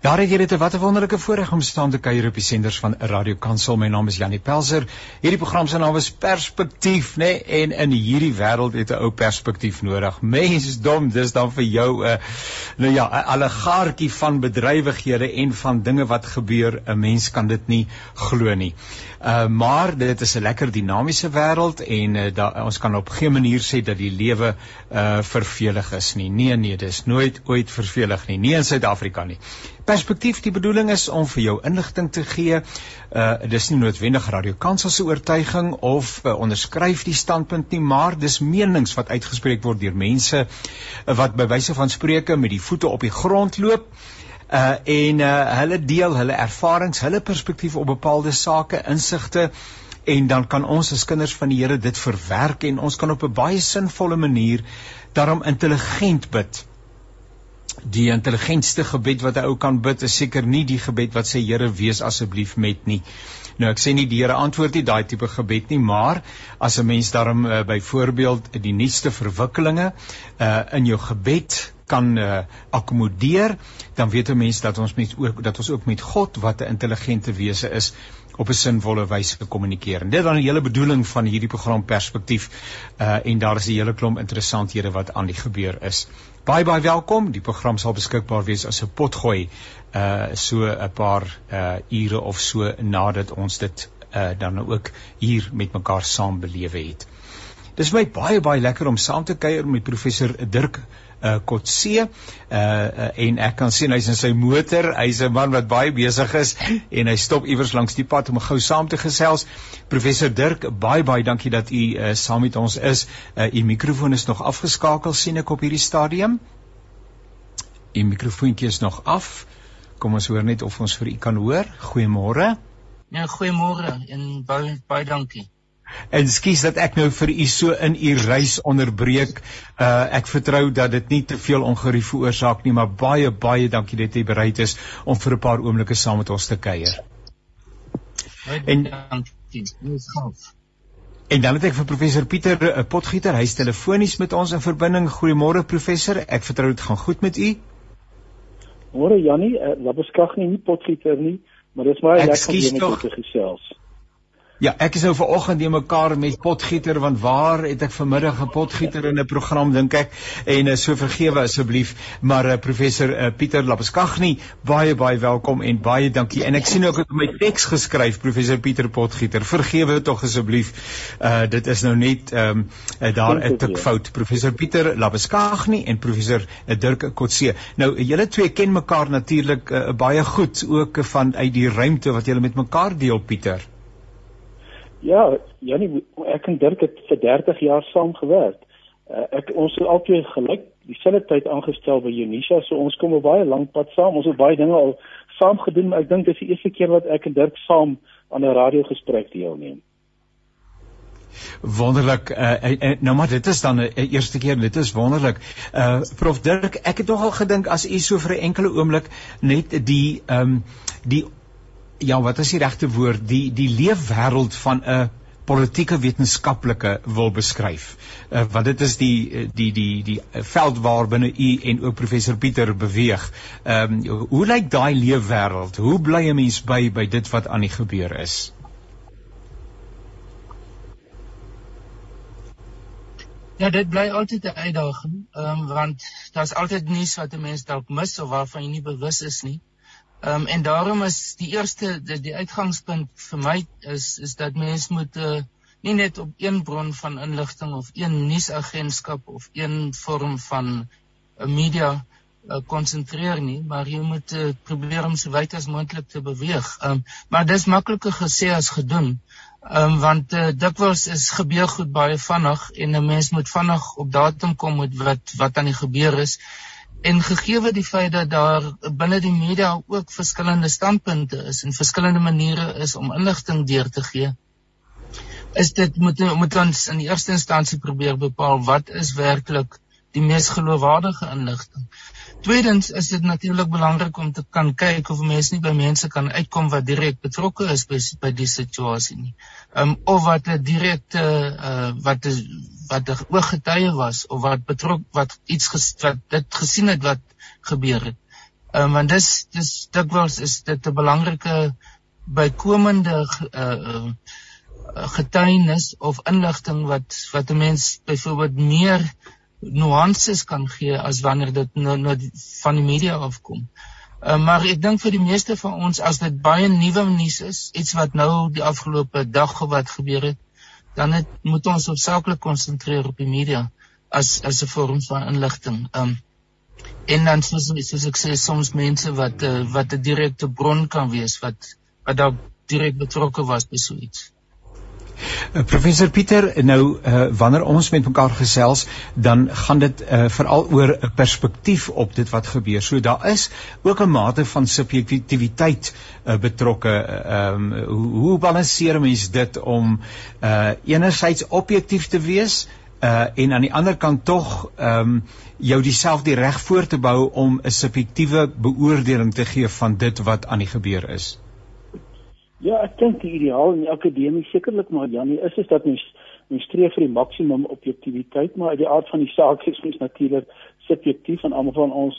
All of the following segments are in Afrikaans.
Daar het dit 'n watter wonderlike voorreg om staan te kuier op die senders van Radio Kansel. My naam is Janie Pelser. Hierdie program se naam is Perspektief, nê? Nee? En in hierdie wêreld het 'n ou perspektief nodig. Mense is dom, dis dan vir jou 'n uh, nou ja, 'n allegaartjie van bedrywighede en van dinge wat gebeur. 'n Mens kan dit nie glo nie. Uh maar dit is 'n lekker dinamiese wêreld en uh, da, ons kan op geen manier sê dat die lewe uh vervelig is nie. Nee nee, dis nooit ooit vervelig nie. Nie in Suid-Afrika nie. Perspektief die bedoeling is om vir jou inligting te gee. Uh dis nie noodwendig radiokansel se oortuiging of uh, onderskryf die standpunt nie, maar dis menings wat uitgespreek word deur mense uh, wat by wyse van spreuke met die voete op die grond loop uh en uh hulle deel hulle ervarings, hulle perspektief op bepaalde sake, insigte en dan kan ons as kinders van die Here dit verwerk en ons kan op 'n baie sinvolle manier daarom intelligent bid. Die intelligentste gebed wat 'n ou kan bid is seker nie die gebed wat sê Here wees asseblief met nie. Nou ek sê nie die Here antwoord nie daai tipe gebed nie, maar as 'n mens daarom uh, byvoorbeeld die nuutste verwikkelinge uh in jou gebed kan uh, akkommodeer, dan weet 'n mens dat ons met ook dat ons ook met God wat 'n intelligente wese is op 'n sinvolle wyse kommunikeer. En dit dan die hele bedoeling van hierdie program perspektief uh en daar is 'n hele klomp interessanthede wat aan die gebeur is. Baie baie welkom. Die program sal beskikbaar wees as 'n potgooi uh so 'n paar uh ure of so nadat ons dit uh dan ook hier met mekaar saam belewe het. Dis my baie baie lekker om saam te kuier met professor Dirk uh Kotse uh, en ek kan sien hy's in sy motor. Hy's 'n man wat baie besig is en hy stop iewers langs die pad om gou saam te gesels. Professor Dirk baie baie dankie dat u uh, saam met ons is. Uh u mikrofoon is nog afgeskakel sien ek op hierdie stadium. U mikrofoontjie is nog af. Kom ons hoor net of ons vir u kan hoor. Goeiemôre. Ja goeiemôre en baie baie dankie En skuis dat ek nou vir u so in u reis onderbreek. Uh ek vertrou dat dit nie te veel ongerief veroorsaak nie, maar baie baie dankie dat u bereid is om vir 'n paar oomblikke saam met ons te kuier. En dankie. En dan het ek vir professor Pieter uh, Potgieter, hy's telefonies met ons in verbinding. Goeiemôre professor. Ek vertrou dit gaan goed met u. Môre Jannie, uh, Labeskag nie, nie Potgieter nie, maar dis maar lekker om te gesels. Ja, ek is nou vanoggend in mekaar met potgieter want waar het ek vanmiddag 'n potgieter in 'n program dink ek? En uh, so vergewe asseblief maar uh, professor uh, Pieter Lapaskagni baie baie welkom en baie dankie. En ek sien ook op my teks geskryf professor Pieter Potgieter. Vergewe tog asseblief uh, dit is nou net um, uh, daar 'n tik fout. Professor Pieter Lapaskagni en professor uh, Dirk Kotse. Nou julle twee ken mekaar natuurlik uh, baie goed ook van uit die ruimte wat julle met mekaar deel Pieter Ja, Janie, ek en Dirk het vir 30 jaar saam gewerk. Uh, ek ons het altyd gelyk dieselfde tyd aangestel by Unisa, so ons kom 'n baie lank pad saam. Ons het baie dinge al saam gedoen, maar ek dink dit is die eerste keer wat ek en Dirk saam aan 'n radiogesprek deelneem. Wonderlik. Uh, uh, nou maar dit is dan 'n eerste keer. Dit is wonderlik. Uh Prof Dirk, ek het nog al gedink as u so vir 'n enkele oomblik net die ehm um, die ja, wat is die regte woord, die die leefwêreld van 'n politieke wetenskaplike wil beskryf. Uh, want dit is die die die die veld waar binne u en ook professor Pieter beweeg. Ehm um, hoe lyk daai leefwêreld? Hoe bly 'n mens by by dit wat aan die gebeur is? Ja, dit bly altyd 'n uitdaging, ehm um, want daar's altyd nuus wat 'n mens dalk mis of waarvan jy nie bewus is nie. Ehm um, en daarom is die eerste die, die uitgangspunt vir my is is dat mens moet uh, nie net op een bron van inligting of een nuusagentskap of een vorm van 'n uh, media eh, konsentreer uh, nie, maar jy moet uh, probeer om so wyd as moontlik te beweeg. Ehm um, maar dis makliker gesê as gedoen. Ehm um, want uh, dikwels is gebeur goed baie vinnig en 'n mens moet vinnig op datum kom met wat wat aan die gebeur is. En gegee die feit dat daar binne die media ook verskillende standpunte is en verskillende maniere is om inligting deur te gee, is dit moet moet ons in die eerste instansie probeer bepaal wat is werklik die mees geloofwaardige inligting. Tweedens is dit natuurlik belangrik om te kan kyk of mense nie by mense kan uitkom wat direk betrokke is by by die situasie nie. Ehm um, of wat 'n direkte uh wat is wat 'n ooggetuie was of wat betrok wat iets ges, wat dit gesien het wat gebeur het. Ehm um, want dis dis dikwels is dit 'n belangrike bykomende uh, uh getuienis of inligting wat wat 'n mens byvoorbeeld meer nuances kan gee as wanneer dit nou nou van die media afkom. Uh, maar ek dink vir die meeste van ons as dit baie nuwe nuus is, iets wat nou die afgelope dag wat gebeur het, dan het, moet ons hoofsaaklik konsentreer op die media as as 'n vorm van inligting. Um en dan soos, soos ek sê soms mense wat uh, wat 'n direkte bron kan wees wat wat dalk direk betrokke was by so iets. Uh, professor Pieter, nou uh, wanneer ons met mekaar gesels, dan gaan dit uh, veral oor 'n perspektief op dit wat gebeur. So daar is ook 'n mate van subjektiwiteit uh, betrokke. Ehm um, hoe, hoe balanseer mens dit om uh, enerzijds objektief te wees uh, en aan die ander kant tog ehm um, jou dieselfde reg voor te bou om 'n subjektiewe beoordeling te gee van dit wat aan die gebeur is? Ja, ek dink die ideaal in die akademie sekerlik maar Janie is is dat mens mens streef vir die maksimum objektiviteit, maar uit die aard van die saak is mens natuurlik subjektief en almal van ons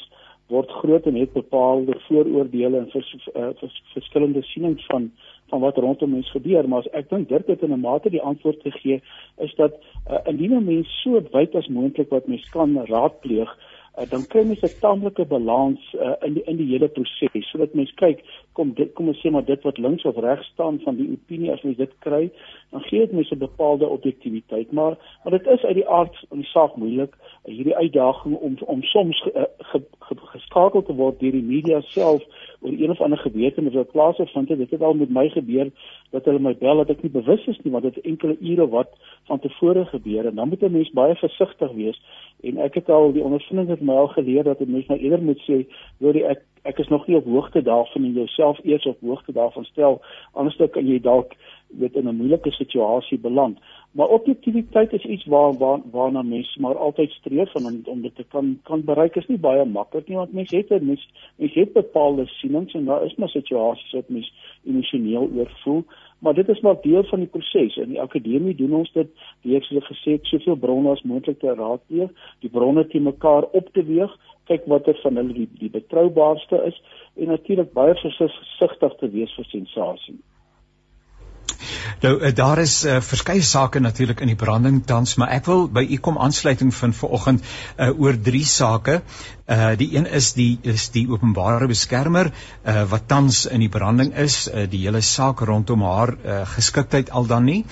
word groot en het bepaalde vooroordeele en vers, uh, vers, verskillende sienings van van wat rondom mens gebeur, maar ek dink dit het in 'n mate die antwoord gegee is dat uh, indien 'n mens so wyd as moontlik wat mens kan raadpleeg uh, dan kry mens 'n taamlike balans uh, in die in die hele proses sodat mens kyk kom dit kom ons sê maar dit wat links of regs staan van die opinie as mens dit kry dan gee dit mens 'n bepaalde objektiviteit. Maar maar dit is uit die aard van die saak moeilik uh, hierdie uitdaging om om soms uh, ge, ge, geskakel te word deur die media self oor een of ander gebeurtenis wat plaasvind dit het al met my gebeur dat hulle my bel dat ek nie bewus is nie want dit enkele ure wat van tevore gebeur en dan moet 'n mens baie versigtig wees en ek het al die ondervinding het my al geleer dat 'n mens nou eerder moet sê hoor ek ek is nog nie op hoogte daarvan en jouself eers op hoogte daarvan stel anders dan kan jy dalk weet in 'n moeilike situasie beland maar objektiviteit is iets waar waar waarna mense maar altyd streef en om, om dit te kan kan bereik is nie baie maklik nie want mense het mense mens het bepaalde sienings en daar is maar situasies wat mense emosioneel oorvoel maar dit is maar deel van die proses. In die akademie doen ons dit, wie ek soos gesê het, soveel bronne as moontlik te raadpleeg, die bronne te mekaar op te weeg, kyk watter van hulle die, die betroubaarste is en natuurlik baie versigtig te wees vir sensasie. Nou eh, daar is uh, verskeie sake natuurlik in die branding tans, maar ek wil by u kom aansluiting vind vir oggend uh, oor drie sake. Uh die een is die is die openbare beskermer uh wat tans in die branding is, uh, die hele saak rondom haar uh, geskiktheid al dan nie.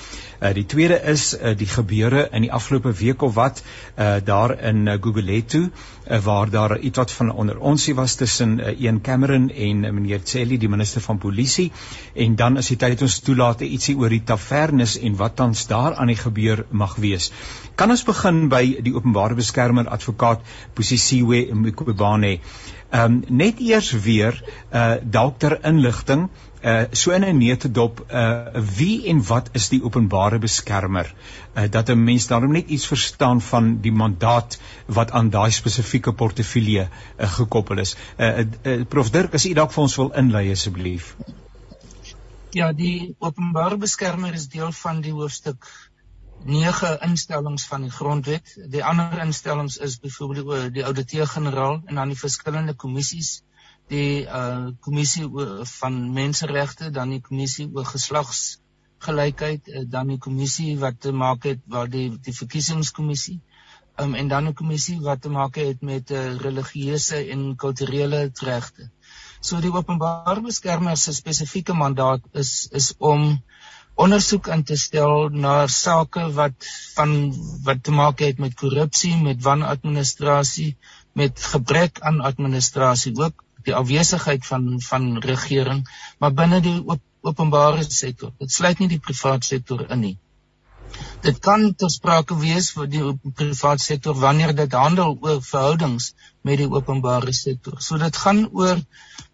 Uh die tweede is uh, die gebeure in die afgelope week of wat uh daar in uh, Gugulethu uh, waar daar iets wat van onder onsie was tussen uh, Ian Cameron en uh, meneer Celi die minister van polisie en dan is die tyd ons toelaat ietsie oor die tavernes en wat tans daar aan die gebeur mag wees. Kan ons begin by die openbare beskermer advokaat Posisiwe Mkhwebane? Ehm um, net eers weer uh dalk ter inligting uh so in 'n neutedop uh wie en wat is die openbare beskermer uh dat 'n mens daarom net iets verstaan van die mandaat wat aan daai spesifieke portefeulje uh, gekoppel is. Uh, uh Prof Dirk, as u dalk vir ons wil inlei asseblief. Ja, die openbare beskermer is deel van die hoofstuk nege instellings van die grondwet. Die ander instellings is byvoorbeeld die ouditeur-generaal en dan die verskillende kommissies, die uh kommissie van menseregte, dan die kommissie oor geslagsgelykheid, uh, dan die kommissie wat te maak het waar die die verkiesingskommissie um, en dan 'n kommissie wat te maak het met uh, religieuse en kulturele regte. So die openbare beskermer se spesifieke mandaat is is om ondersoek in te stel na sake wat van wat te maak het met korrupsie, met wanadministrasie, met gebrek aan administrasie, ook die afwesigheid van van regering, maar binne die op, openbare sektor. Dit sluit nie die private sektor in nie. Dit kan ter sprake wees vir die private sektor wanneer dit handel oor verhoudings met die openbare sektor. So dit gaan oor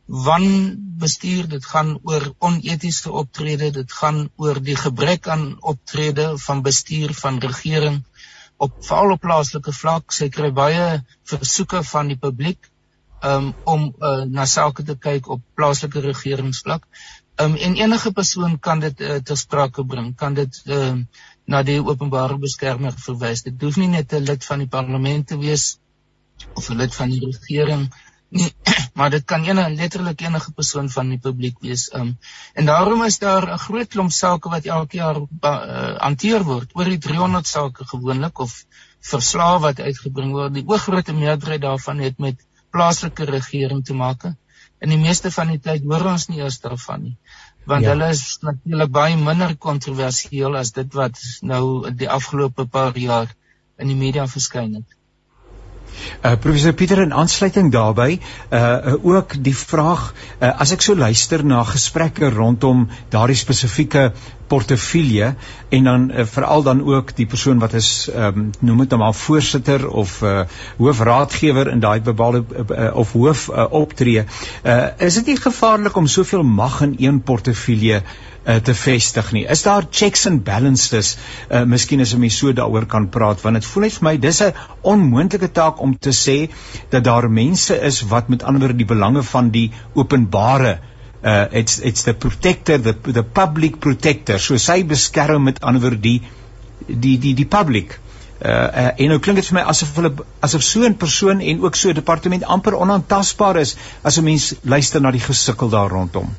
wan bestuur dit gaan oor onetiese optrede dit gaan oor die gebrek aan optrede van bestuur van regering op veral op plaaslike vlak. Sy kry baie versoeke van die publiek um, om uh, na sake te kyk op plaaslike regeringsvlak. Um, en enige persoon kan dit uh, ter sprake bring kan dit uh, na die openbare beskermer verwys. Dit hoef nie net 'n lid van die parlement te wees of 'n lid van die regering maar dit kan enige letterlik enige persoon van die publiek wees. Um en daarom is daar 'n groot klomp sake wat elke jaar uh, hanteer word, oor die 300 sake gewoonlik of verslae wat uitgebring word. Die oorgrootste meerderheid daarvan het met plaaslike regering te maak. En die meeste van die tyd hoor ons nie eers daarvan nie want ja. hulle is natuurlik baie minder kontroversieel as dit wat nou die afgelope paar jaar in die media verskyn het. Uh professor Pieter in aansluiting daarbey, uh, uh ook die vraag uh, as ek so luister na gesprekke rondom daardie spesifieke portefeulje en dan uh, veral dan ook die persoon wat is um, noem dit nou maar voorsitter of uh, hoofraadgewer in daai bepaalde uh, of hoof uh, optree, uh, is dit nie gevaarlik om soveel mag in een portefeulje uh, te vestig nie. Is daar checks and balances? Uh, miskien as 'n mens so daaroor kan praat want dit voel net vir my dis 'n onmoontlike taak om te sê dat daar mense is wat met ander die belange van die openbare uh it's it's the protector the the public protector so sy beskerm met ander die die die die public uh, uh en nou klink dit vir my asof hulle asof so 'n persoon en ook so 'n departement amper onaantastbaar is as 'n mens luister na die gesukkel daar rondom.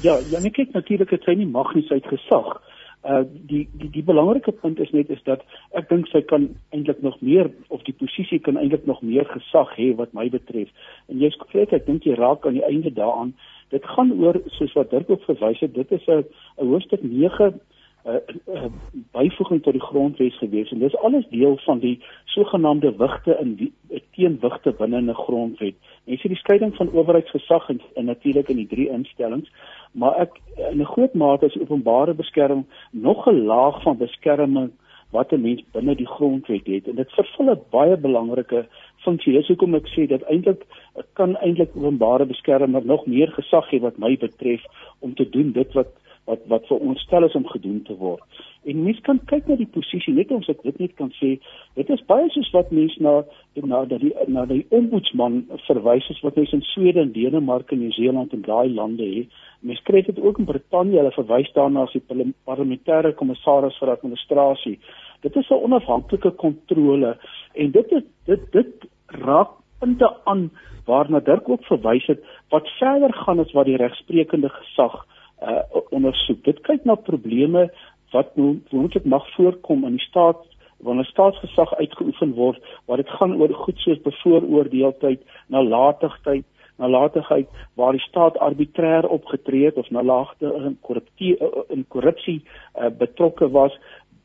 Ja, ja, ek kyk natuurlik het sy nie mag nie sy het gesag. Uh die die die belangrike punt is net is dat ek dink sy kan eintlik nog meer of die posisie kan eintlik nog meer gesag hê wat my betref. En jy's korrek, ek dink jy raak aan die einde daaraan. Dit gaan oor soos wat Dirk ook verwys het, dit is 'n 'n hoofstuk 9 uh, uh, byvoeging tot die grondwet gewees en dis alles deel van die sogenaamde wigte in die teenwigte binne 'n grondwet. Jy sien die skeiding van owerheidsgesag en, en natuurlik in die drie instellings, maar ek in 'n groot mate is openbare beskerming nog 'n laag van beskerming wat 'n mens binne die grondwet het en dit vervul 'n baie belangrike funksie. Dis hoekom ek sê dat eintlik kan eintlik openbare beskermer nog meer gesag hê wat my betref om te doen dit wat wat wat vir ons stel is om gedoen te word. En mens kan kyk na die posisie net ons ek dit net kan sê, dit is baie soos wat mense na na dat die na die ombudsman verwys is wat mense in Swede en Denemarke en Nieu-Seeland en daai lande het. Mens kry dit ook in Brittanje, hulle verwys daarna as die parlementêre kommissaris vir administrasie. Dit is 'n onafhanklike kontrole en dit is dit dit raak punte aan waarna Dirk ook verwys het wat verder gaan as wat die regsprekende gesag uh ondersoek. Dit kyk na probleme wat moontlik mag voorkom in die staat wanneer staatsgesag uitgeoefen word waar dit gaan oor goed soos bevooroordeeldheid, nalatigheid, nalatigheid waar die staat arbitrêr opgetree het of nalatigte in korrupsie in korrupsie uh, betrokke was.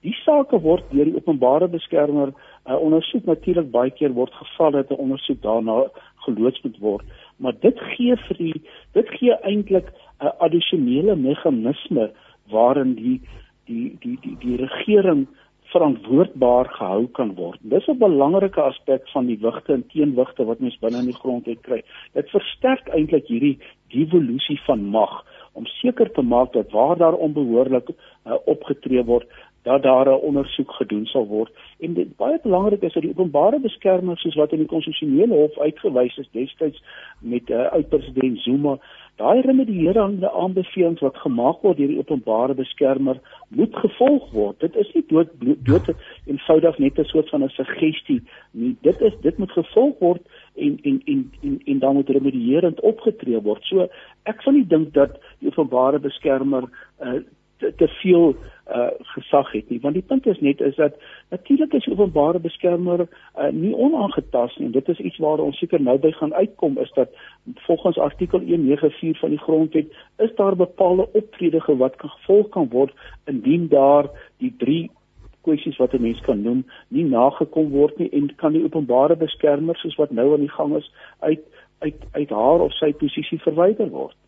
Die sake word deur die openbare beskermer uh, ondersoek natuurlik baie keer word geval dat 'n ondersoek daarna geloods moet word maar dit gee vir die dit gee eintlik 'n addisionele meganisme waarin die die die die die regering verantwoordbaar gehou kan word. Dis 'n belangrike aspek van die wigte en teenwigte wat mens binne in die grondwet kry. Dit versterk eintlik hierdie devolusie van mag om seker te maak dat waar daar onbehoorlik uh, opgetree word, dat daar 'n ondersoek gedoen sal word. En dit baie belangrik is dat die openbare beskermer soos wat in die konstitusionele hof uitgewys is destyds met uh, uitpresident Zuma daai remedierende aanbevelings wat gemaak word deur die openbare beskermer moet gevolg word. Dit is nie dood dood eenvoudig net 'n soort van 'n suggestie nie. Dit is dit moet gevolg word en en en en, en dan moet remedierend opgetree word. So ek sal nie dink dat die openbare beskermer uh, te, te veel uh gesag het nie. Want die punt is net is dat natuurlik is openbare beskermer uh, nie onaangetast nie. En dit is iets waar ons seker nou by gaan uitkom is dat volgens artikel 194 van die grondwet is daar bepaalde optredige wat kan gevolg kan word indien daar die drie kwessies wat 'n mens kan noem nie nagekom word nie. En kan die openbare beskermer soos wat nou aan die gang is uit uit uit haar of sy posisie verwyder word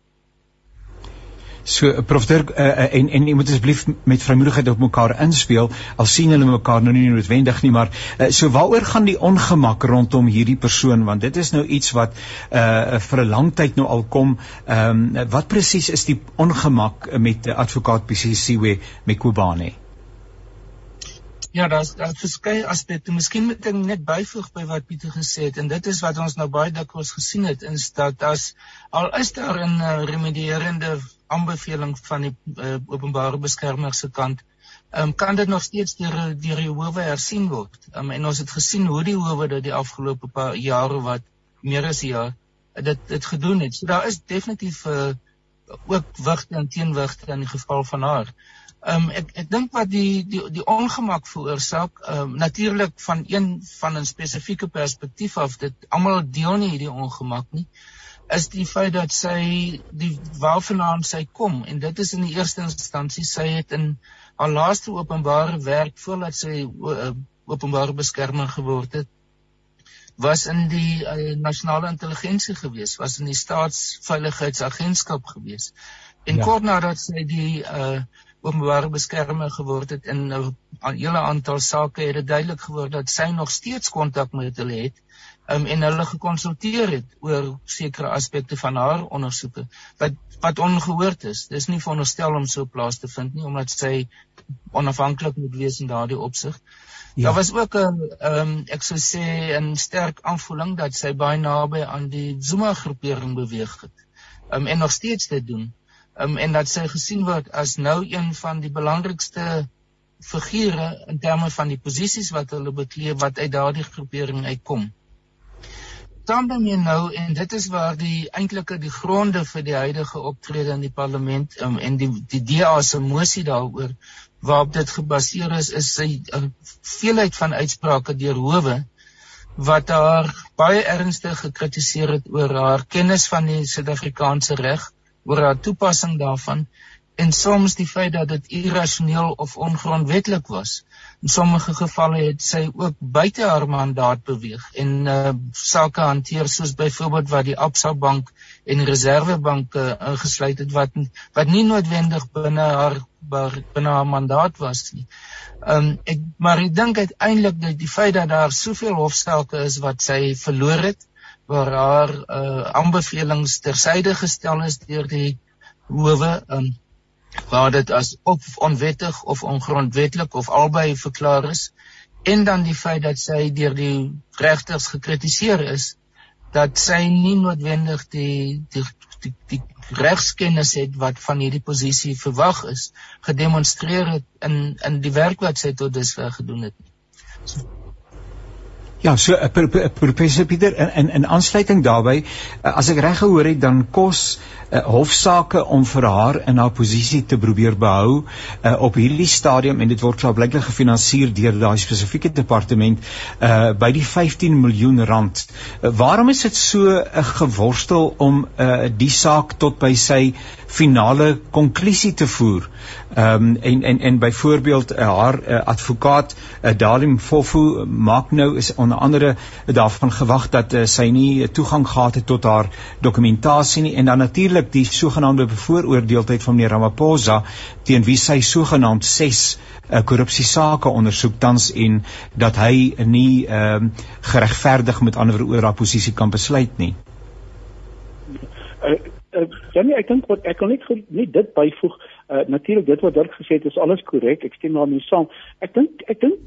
So Prof Dirk uh, uh, en en jy moet asseblief met vrymoedigheid op mekaar inspel al sien hulle mekaar nou nie noodwendig nie maar uh, so waaroor gaan die ongemak rondom hierdie persoon? Want dit is nou iets wat uh, vir 'n lang tyd nou al kom. Um, wat presies is die ongemak met uh, advokaat PCCW Mekubane Ja, daar's daar verskeie aspekte. Miskien moet ek net byvoeg by wat Pieter gesê het en dit is wat ons nou baie dikwels gesien het in dat as al is daar 'n uh, remedierende aanbeveling van die uh, openbare beskermer se kant. Um, kan dit nog steeds deur deur die howe hersien word. Um, en ons het gesien hoe die howe dit die afgelope paar jare wat meer as 'n jaar dit dit gedoen het. So daar is definitief uh, ook wigte en teenwigte in die geval van haar. Ehm um, ek ek dink wat die die die ongemak veroorsaak, ehm um, natuurlik van een van 'n spesifieke perspektief af, dit almal deel nie hierdie ongemak nie, is die feit dat sy die waarvandaan sy kom en dit is in die eerste instansie sy het in haar laaste openbare werk voordat sy uh, openbare beskermer geword het was in die uh, nasionale intelligensie gewees, was in die staatsveiligheidsagentskap gewees. En ja. kort nadat sy die uh openbare beskermer geword het in 'n hele aantal sake het dit duidelik geword dat sy nog steeds kontak met hulle het um, en hulle gekonsulteer het oor sekere aspekte van haar ondersoeke wat wat ongehoord is. Dis nie veronderstel om so plaas te vind nie omdat sy onafhanklik moet wees in daardie opsig. Ja. Daar was ook 'n ehm um, ek sou sê 'n sterk aanvoeling dat sy baie naby aan die Zuma groepering beweeg het. Ehm um, en nog steeds dit doen. Ehm um, en dat sy gesien word as nou een van die belangrikste figure in terme van die posisies wat hulle bekleed wat uit daardie groepering uitkom. Dan dan jy nou en dit is waar die eintlike die gronde vir die huidige optrede in die parlement um, en die die DA se mosie daaroor waarop dit gebaseer is is sy 'n veelheid van uitsprake deur howe wat haar baie ernstig gekritiseer het oor haar kennis van die Suid-Afrikaanse reg, oor haar toepassing daarvan en soms die feit dat dit irrasioneel of ongrondwetlik was. In sommige gevalle het sy ook buite haar mandaat beweeg en uh, sake hanteer soos byvoorbeeld wat die Absa Bank en Reservebank uh, ingesluit het wat wat nie noodwendig binne haar binne haar mandaat was nie. Um, ek maar ek dink uiteindelik dat die feit dat daar soveel hofsaake is wat sy verloor het waar haar uh, aanbevelings tersyde gestel is deur die howe um, waar dit as of onwettig of ongrondwettig of albei verklaar is en dan die feit dat sy deur die regters gekritiseer is dat sy nie noodwendig die die die, die regskennis het wat van hierdie posisie verwag is gedemonstreer het in in die werk wat sy tot dusver gedoen het. So, Ja, so uh, professor Pieter in in, in aansluiting daarbey, uh, as ek reg gehoor het, dan kos uh, hofsaake om vir haar in haar posisie te probeer behou uh, op hierdie stadium en dit word sou blyklik gefinansier deur daai spesifieke departement uh, by die 15 miljoen rand. Uh, waarom is dit so 'n uh, geworstel om uh, die saak tot by sy finale konklusie te voer? Ehm um, en en en byvoorbeeld uh, haar uh, advokaat uh, Dalim Fofu maak nou is onder andere daarvan gewag dat uh, sy nie toegang gehad het tot haar dokumentasie nie en dan natuurlik die sogenaamde bevooroordeeldheid van meneer Ramaphosa teen wie sy sogenaamd 6 uh, korrupsiesake ondersoek tans en dat hy nie ehm uh, geregverdig met ander oor haar posisie kan besluit nie. Uh, uh, ja nee, ek dink wat ek kan net net dit byvoeg Uh, Natuurlik dit wat Dirk gesê het is alles korrek. Ek stem daarmee saam. Ek dink ek dink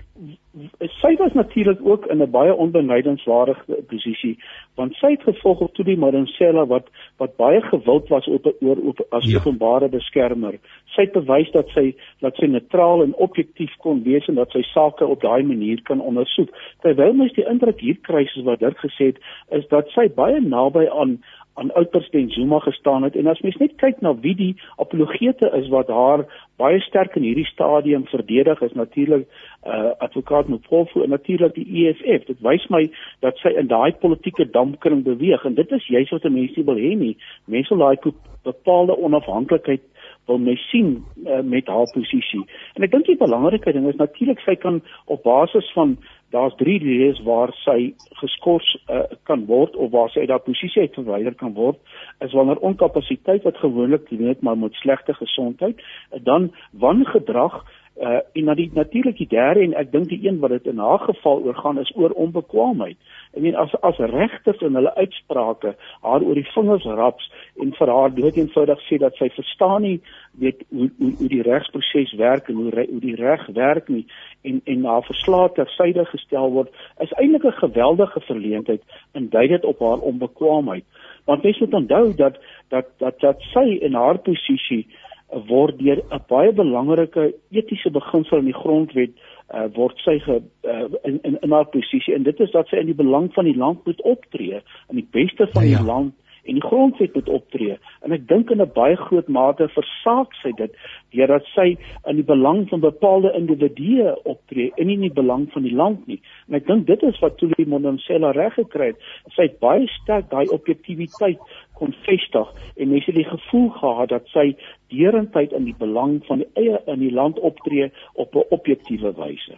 sy was natuurlik ook in 'n baie onbenydenswaardige posisie want sy het gevolg op toe die Madonsela wat wat baie gewild was op oor op as ja. openbare beskermer. Sy het bewys dat sy dat sy neutraal en objektief kon wees en dat sy sake op daai manier kan ondersoek. Terwyl mens die indruk hier kry soos wat Dirk gesê het is dat sy baie naby aan aan oud-president Zuma gestaan het. En as mens net kyk na wie die apologete is wat haar baie sterk in hierdie stadium verdedig is natuurlik uh, advokaat Mpofu en natuurlik die EFF dit wys my dat sy in daai politieke dampkring beweeg. En dit is juist wat mense wil hê nie. Mense wil daai bepaalde onafhanklikheid wil mens sien uh, met haar posisie. En ek dink die belangrike ding is natuurlik sy kan op basis van daar's drie redes waar sy geskort uh, kan word of waar sy uit haar posisie uit verwyder kan word is wanneer onkapasiteit wat gewoonlik net maar met slegte gesondheid dan wangedrag uh en na die natuurlik die derde en ek dink die een wat dit in haar geval oor gaan is oor onbekwaamheid. Ek meen as as regters in hulle uitsprake haar oor die vingers raps en vir haar dood eenvoudig sê dat sy verstaan nie weet hoe hoe, hoe die regsproses werk en hoe hoe die reg werk nie en en haar verslae tersyde gestel word is eintlik 'n geweldige verleentheid en dui dit op haar onbekwaamheid. Want mens moet onthou dat dat dat dat sy in haar posisie word deur 'n baie belangrike etiese beginsel in die grondwet uh, word sy ge, uh, in in in haar posisie en dit is dat sy in die belang van die land moet optree in die beste van ja, ja. die land en die grondwet moet optree. En ek dink in 'n baie groot mate versaak sy dit deurdat sy in die belang van bepaalde individue optree en nie in die belang van die land nie. En ek dink dit is wat Tuli Mononsela reg gekry het. Sy het baie sterk daai objektiviteit kon vestig en mense het die gevoel gehad dat sy deurentyd in die belang van die eie in die land optree op 'n objektiewe wyse.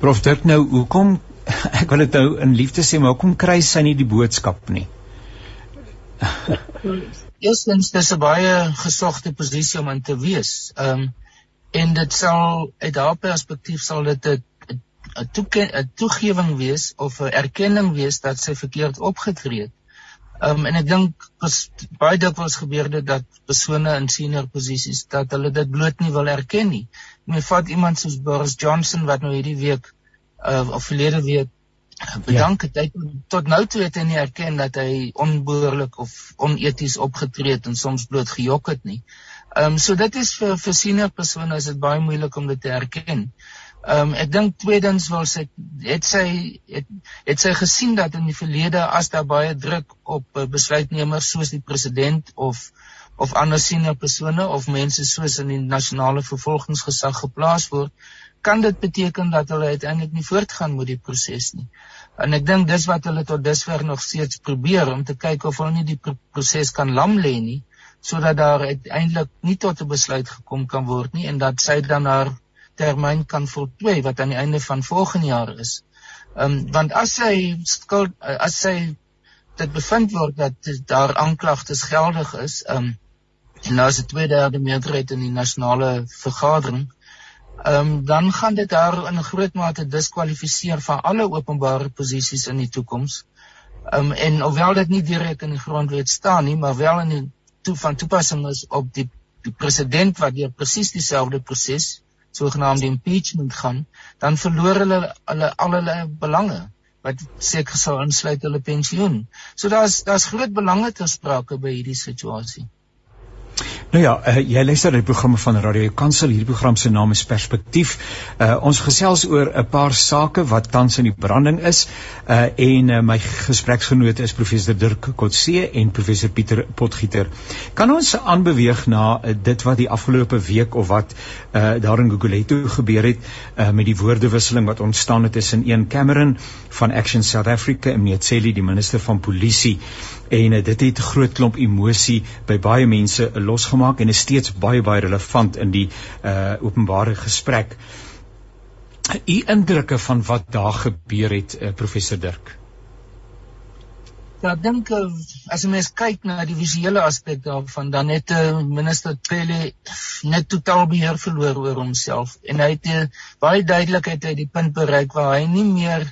Prof Dirk nou hoekom ek wil dit nou in liefde sê, maar hoekom kry sy nie die boodskap nie? Eerstens dis 'n baie gesogte posisie om in te wees. Ehm um, en dit sal uit haar perspektief sal dit 'n 'n toegewing wees of 'n erkenning wees dat sy verkeerd opgetree het. Ehm um, en ek dink baie dikwels gebeur dit dat persone in senior posisies dat hulle dit bloot nie wil erken nie. Jy vat iemand soos Boris Johnson wat nou hierdie week uh, of verlede week bedank het. Ja. Hy tot nou toe het hy nie erken dat hy onbehoorlik of oneties opgetree het en soms bloot gejok het nie. Ehm um, so dit is vir vir senior persone is dit baie moeilik om dit te erken. Ehm um, ek dink tweedens wil sy het sy het, het sy gesien dat in die verlede as daar baie druk op uh, besluitnemers soos die president of of ander senior persone of mense soos in die nasionale vervolgingsgesag geplaas word, kan dit beteken dat hulle uiteindelik nie voortgaan met die proses nie. En ek dink dis wat hulle tot dusver nog steeds probeer om te kyk of hulle nie die proses kan lam lê nie sodat daar uiteindelik nie tot 'n besluit gekom kan word nie en dat sy dan haar termyn kan voltooi wat aan die einde van volgende jaar is. Ehm um, want as sy skuld as sy dit bevind word dat daar aanklagtes geldig is, ehm um, en nou is dit 2/3 meerderheid in die nasionale vergadering, ehm um, dan gaan dit haar in groot mate diskwalifiseer van alle openbare posisies in die toekoms. Ehm um, en hoewel dit nie direk in die grondwet staan nie, maar wel in die toe van toepassing is op die die president wat deur presies dieselfde proses sogenaamde impeachment gaan, dan verloor hulle hulle al hulle belange wat seker sou insluit hulle pensioen. So daar's daar's groot belange ter sprake by hierdie situasie. Nou ja, uh, jy luister na die programme van Radio Kansel. Hierdie program se naam is Perspektief. Uh, ons gesels oor 'n paar sake wat tans in die branding is. Uh, en uh, my gespreksgenote is professor Dirk Kotse en professor Pieter Potgieter. Kan ons aanbeweeg na uh, dit wat die afgelope week of wat uh, daar in Gugulethu gebeur het uh, met die woordewisseling wat ontstaan het tussen een Cameron van Action South Africa en Metseli die minister van polisie en uh, dit het groot klomp emosie by baie mense uh, losgemaak en is steeds baie baie relevant in die uh openbare gesprek. U indrukke van wat daar gebeur het uh, professor Dirk. Ja, ek dink as jy mens kyk na die visuele aspek daarvan, dan het uh, minister Pele net totaal beheer verloor oor homself en hy het uh, baie duidelikheid uit die punt bereik waar hy nie meer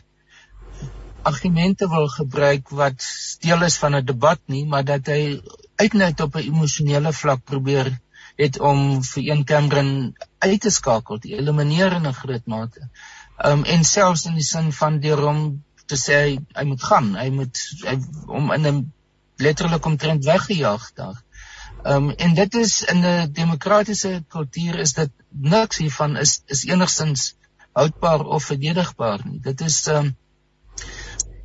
argumente wil gebruik wat deel is van 'n debat nie, maar dat hy uitnet op 'n emosionele vlak probeer het om vir een Cameron uit te skakel, te elimineer in 'n groot mate. Um en selfs in die sin van deur hom te sê hy, hy moet gaan, hy moet hy, om in 'n letterlik omtrent weggejaag daar. Um en dit is in 'n demokratiese kultuur is dit niks hiervan is is enigstens houdbaar of verdedigbaar nie. Dit is um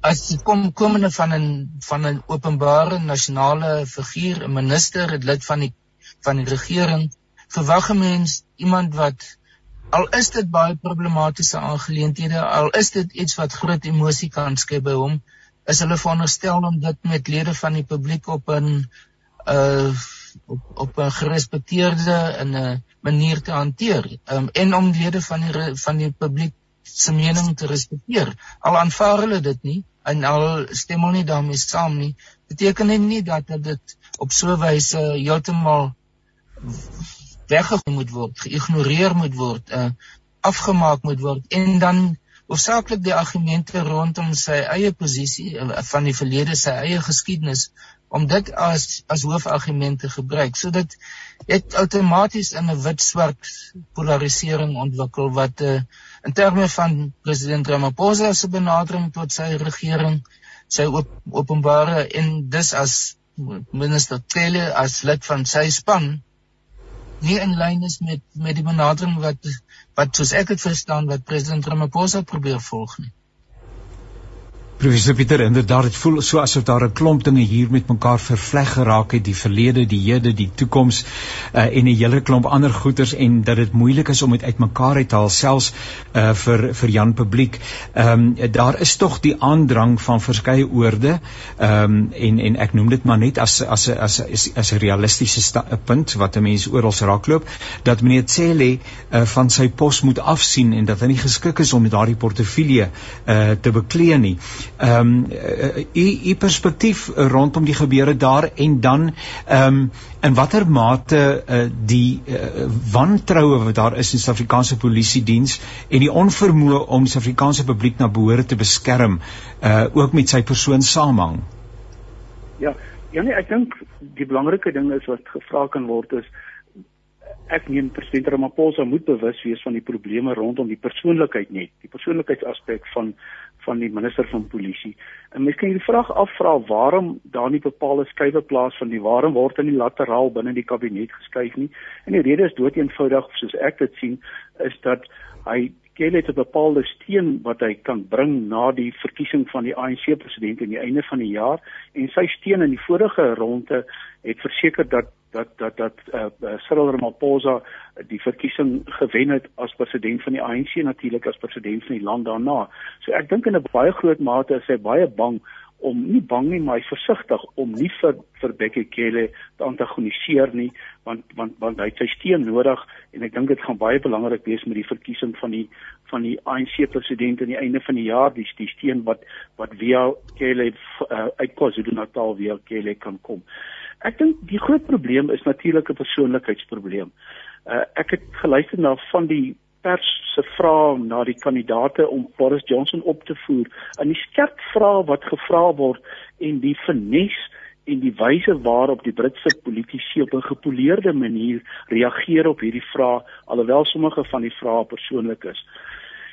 as die kom komende van 'n van 'n openbare nasionale figuur, 'n minister, 'n lid van die van die regering, verwag 'n mens iemand wat al is dit baie problematiese aangeleenthede, al is dit iets wat groot emosie kan skep by hom, is hulle veronderstel om dit met lede van die publiek op 'n uh op op 'n gerespekteerde en 'n manier te hanteer. Um, en om lede van die van die publiek se mening te respekteer. Al aanvaar hulle dit nie en al stem hulle nie daarmee saam nie, beteken dit nie dat dit op so 'n wyse heeltemal weggegooi moet word, geïgnoreer moet word, uh, afgemaak moet word en dan hoofsaaklik die argumente rondom sy eie posisie uh, van die verlede, sy eie geskiedenis om dit as as hoofargumente gebruik. So dit het outomaties in 'n wit-swart polarisering ontwikkel wat 'n uh, in terme van president Ramaphosa se benadering tot sy regering, sy op, openbare en dis as minister Tele as lid van sy span nie in lyn is met met die benadering wat wat soos ek dit verstaan wat president Ramaphosa probeer volg nie. Professor Pieter, inderdaad, dit voel so asof daar 'n klomp dinge hier met mekaar vervleg geraak het, die verlede, die hede, die toekoms uh, en 'n hele klomp ander goeters en dat dit moeilik is om dit uitmekaar uit te haal selfs uh, vir vir Jan publiek. Ehm um, daar is tog die aandrang van verskeie oorde. Ehm um, en en ek noem dit maar net as as as as, as 'n realistiese punt wat 'n mens oral raakloop dat meneer Cele uh, van sy pos moet afsien en dat hy nie geskik is om met daardie portefeulje uh, te beklee nie ehm um, u u perspektief rondom die gebeure daar en dan ehm um, in watter mate uh, die uh, wantroue wat daar is in Suid-Afrikaanse polisie diens en die onvermoë om die Suid-Afrikaanse publiek na behoore te beskerm uh, ook met sy persoon saamhang. Ja, ja nee, ek dink die belangrike ding is wat gevra kan word is ek meen president Ramaphosa moet bewus wees van die probleme rondom die persoonlikheid net, die persoonlikheidsaspek van van die minister van polisie. En mens kan hierdie vraag afvra waarom daar nie bepaalde skuwe plaas van die waarom word in die lateraal binne die kabinet geskuif nie. En die rede is dood eenvoudig soos ek dit sien is dat hy Kelle het 'n bepaalde steen wat hy kan bring na die verkiesing van die ANC president aan die einde van die jaar en sy steen in die vorige ronde het verseker dat dat dat dat uh, Cyril Ramaphosa die verkiesing gewen het as president van die ANC natuurlik as president van die land daarna. So ek dink in 'n baie groot mate is hy baie bang om nie bang nie maar versigtig om nie vir vir Bekkie Cele te antagoniseer nie want want want hy het sy steun nodig en ek dink dit gaan baie belangrik wees met die verkiesing van die van die ANC president aan die einde van die jaar die die steun wat wat via Cele uh, uit KwaZulu-Natal via Cele kan kom. Ek dink die groot probleem is natuurlik 'n persoonlikheidsprobleem. Uh, ek het geluister na van die pers se vrae na die kandidate om Boris Johnson op te voer en die skerp vrae wat gevra word en die finesse en die wyse waarop die Britse politici op 'n gepoleerde manier reageer op hierdie vrae alhoewel sommige van die vrae persoonlik is.